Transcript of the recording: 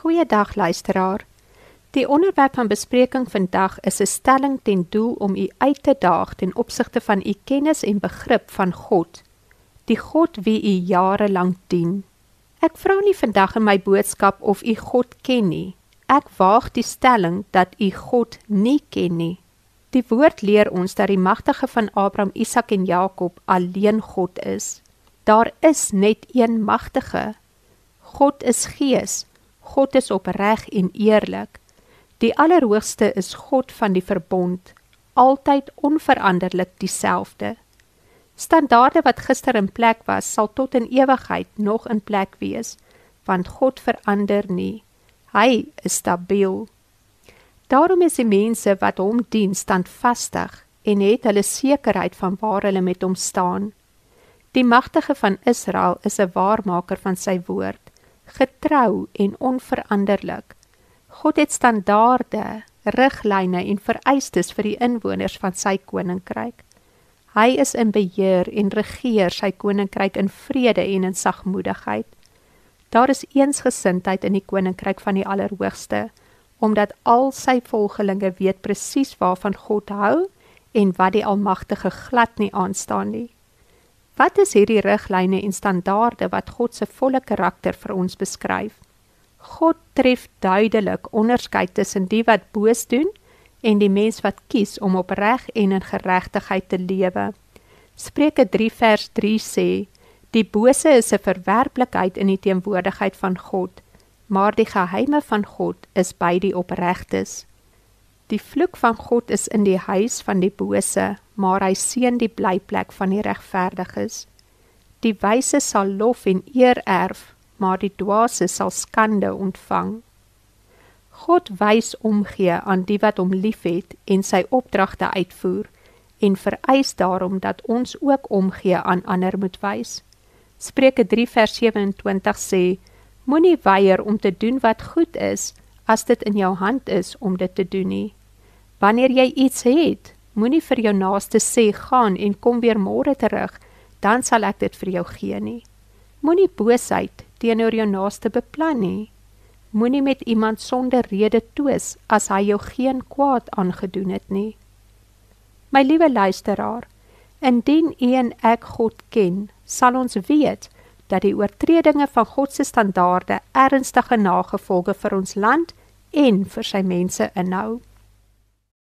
Goeiedag luisteraar. Die onderwerp van bespreking vandag is 'n stelling ten doel om u uit te daag ten opsigte van u kennis en begrip van God, die God wie u jare lank dien. Ek vra nie vandag in my boodskap of u God ken nie. Ek waag die stelling dat u God nie ken nie. Die woord leer ons dat die magtige van Abraham, Isak en Jakob alleen God is. Daar is net een magtige. God is gees. God is opreg en eerlik. Die Allerhoogste is God van die verbond, altyd onveranderlik dieselfde. Standaarde wat gister in plek was, sal tot in ewigheid nog in plek wees, want God verander nie. Hy is stabiel. Daarom is die mense wat hom dien standvastig en het hulle sekerheid van waar hulle met hom staan. Die magtige van Israel is 'n waarmaker van sy woord getrou en onveranderlik. God het standaarde, riglyne en vereistes vir die inwoners van sy koninkryk. Hy is in beheer en regeer sy koninkryk in vrede en in sagmoedigheid. Daar is eensgesindheid in die koninkryk van die Allerhoogste, omdat al sy volgelinge weet presies waarvan God hou en wat die Almagtige glad nie aanstaan nie. Wat is hierdie riglyne en standaarde wat God se volle karakter vir ons beskryf? God tref duidelik onderskeid tussen die wat boos doen en die mens wat kies om opreg en in geregtigheid te lewe. Spreuke 3 vers 3 sê: Die bose is 'n verwerplikheid in die teenwoordigheid van God, maar die geheime van God is by die opregtes. Die vloek van God is in die huis van die bose, maar hy seën die blyplek van die regverdiges. Die wyse sal lof en eer erf, maar die dwaase sal skande ontvang. God wys omgee aan die wat hom liefhet en sy opdragte uitvoer en vereis daarom dat ons ook omgee aan ander moet wys. Spreuke 3 vers 27 sê: Moenie weier om te doen wat goed is as dit in jou hand is om dit te doen nie. Wanneer jy iets het, moenie vir jou naaste sê gaan en kom weer môre terug, dan sal ek dit vir jou gee nie. Moenie boosheid teenoor jou naaste beplan nie. Moenie met iemand sonder rede twis as hy jou geen kwaad aangedoen het nie. My liewe luisteraar, indien u en ek God ken, sal ons weet dat die oortredinge van God se standaarde ernstige nagevolge vir ons land en vir sy mense inhou.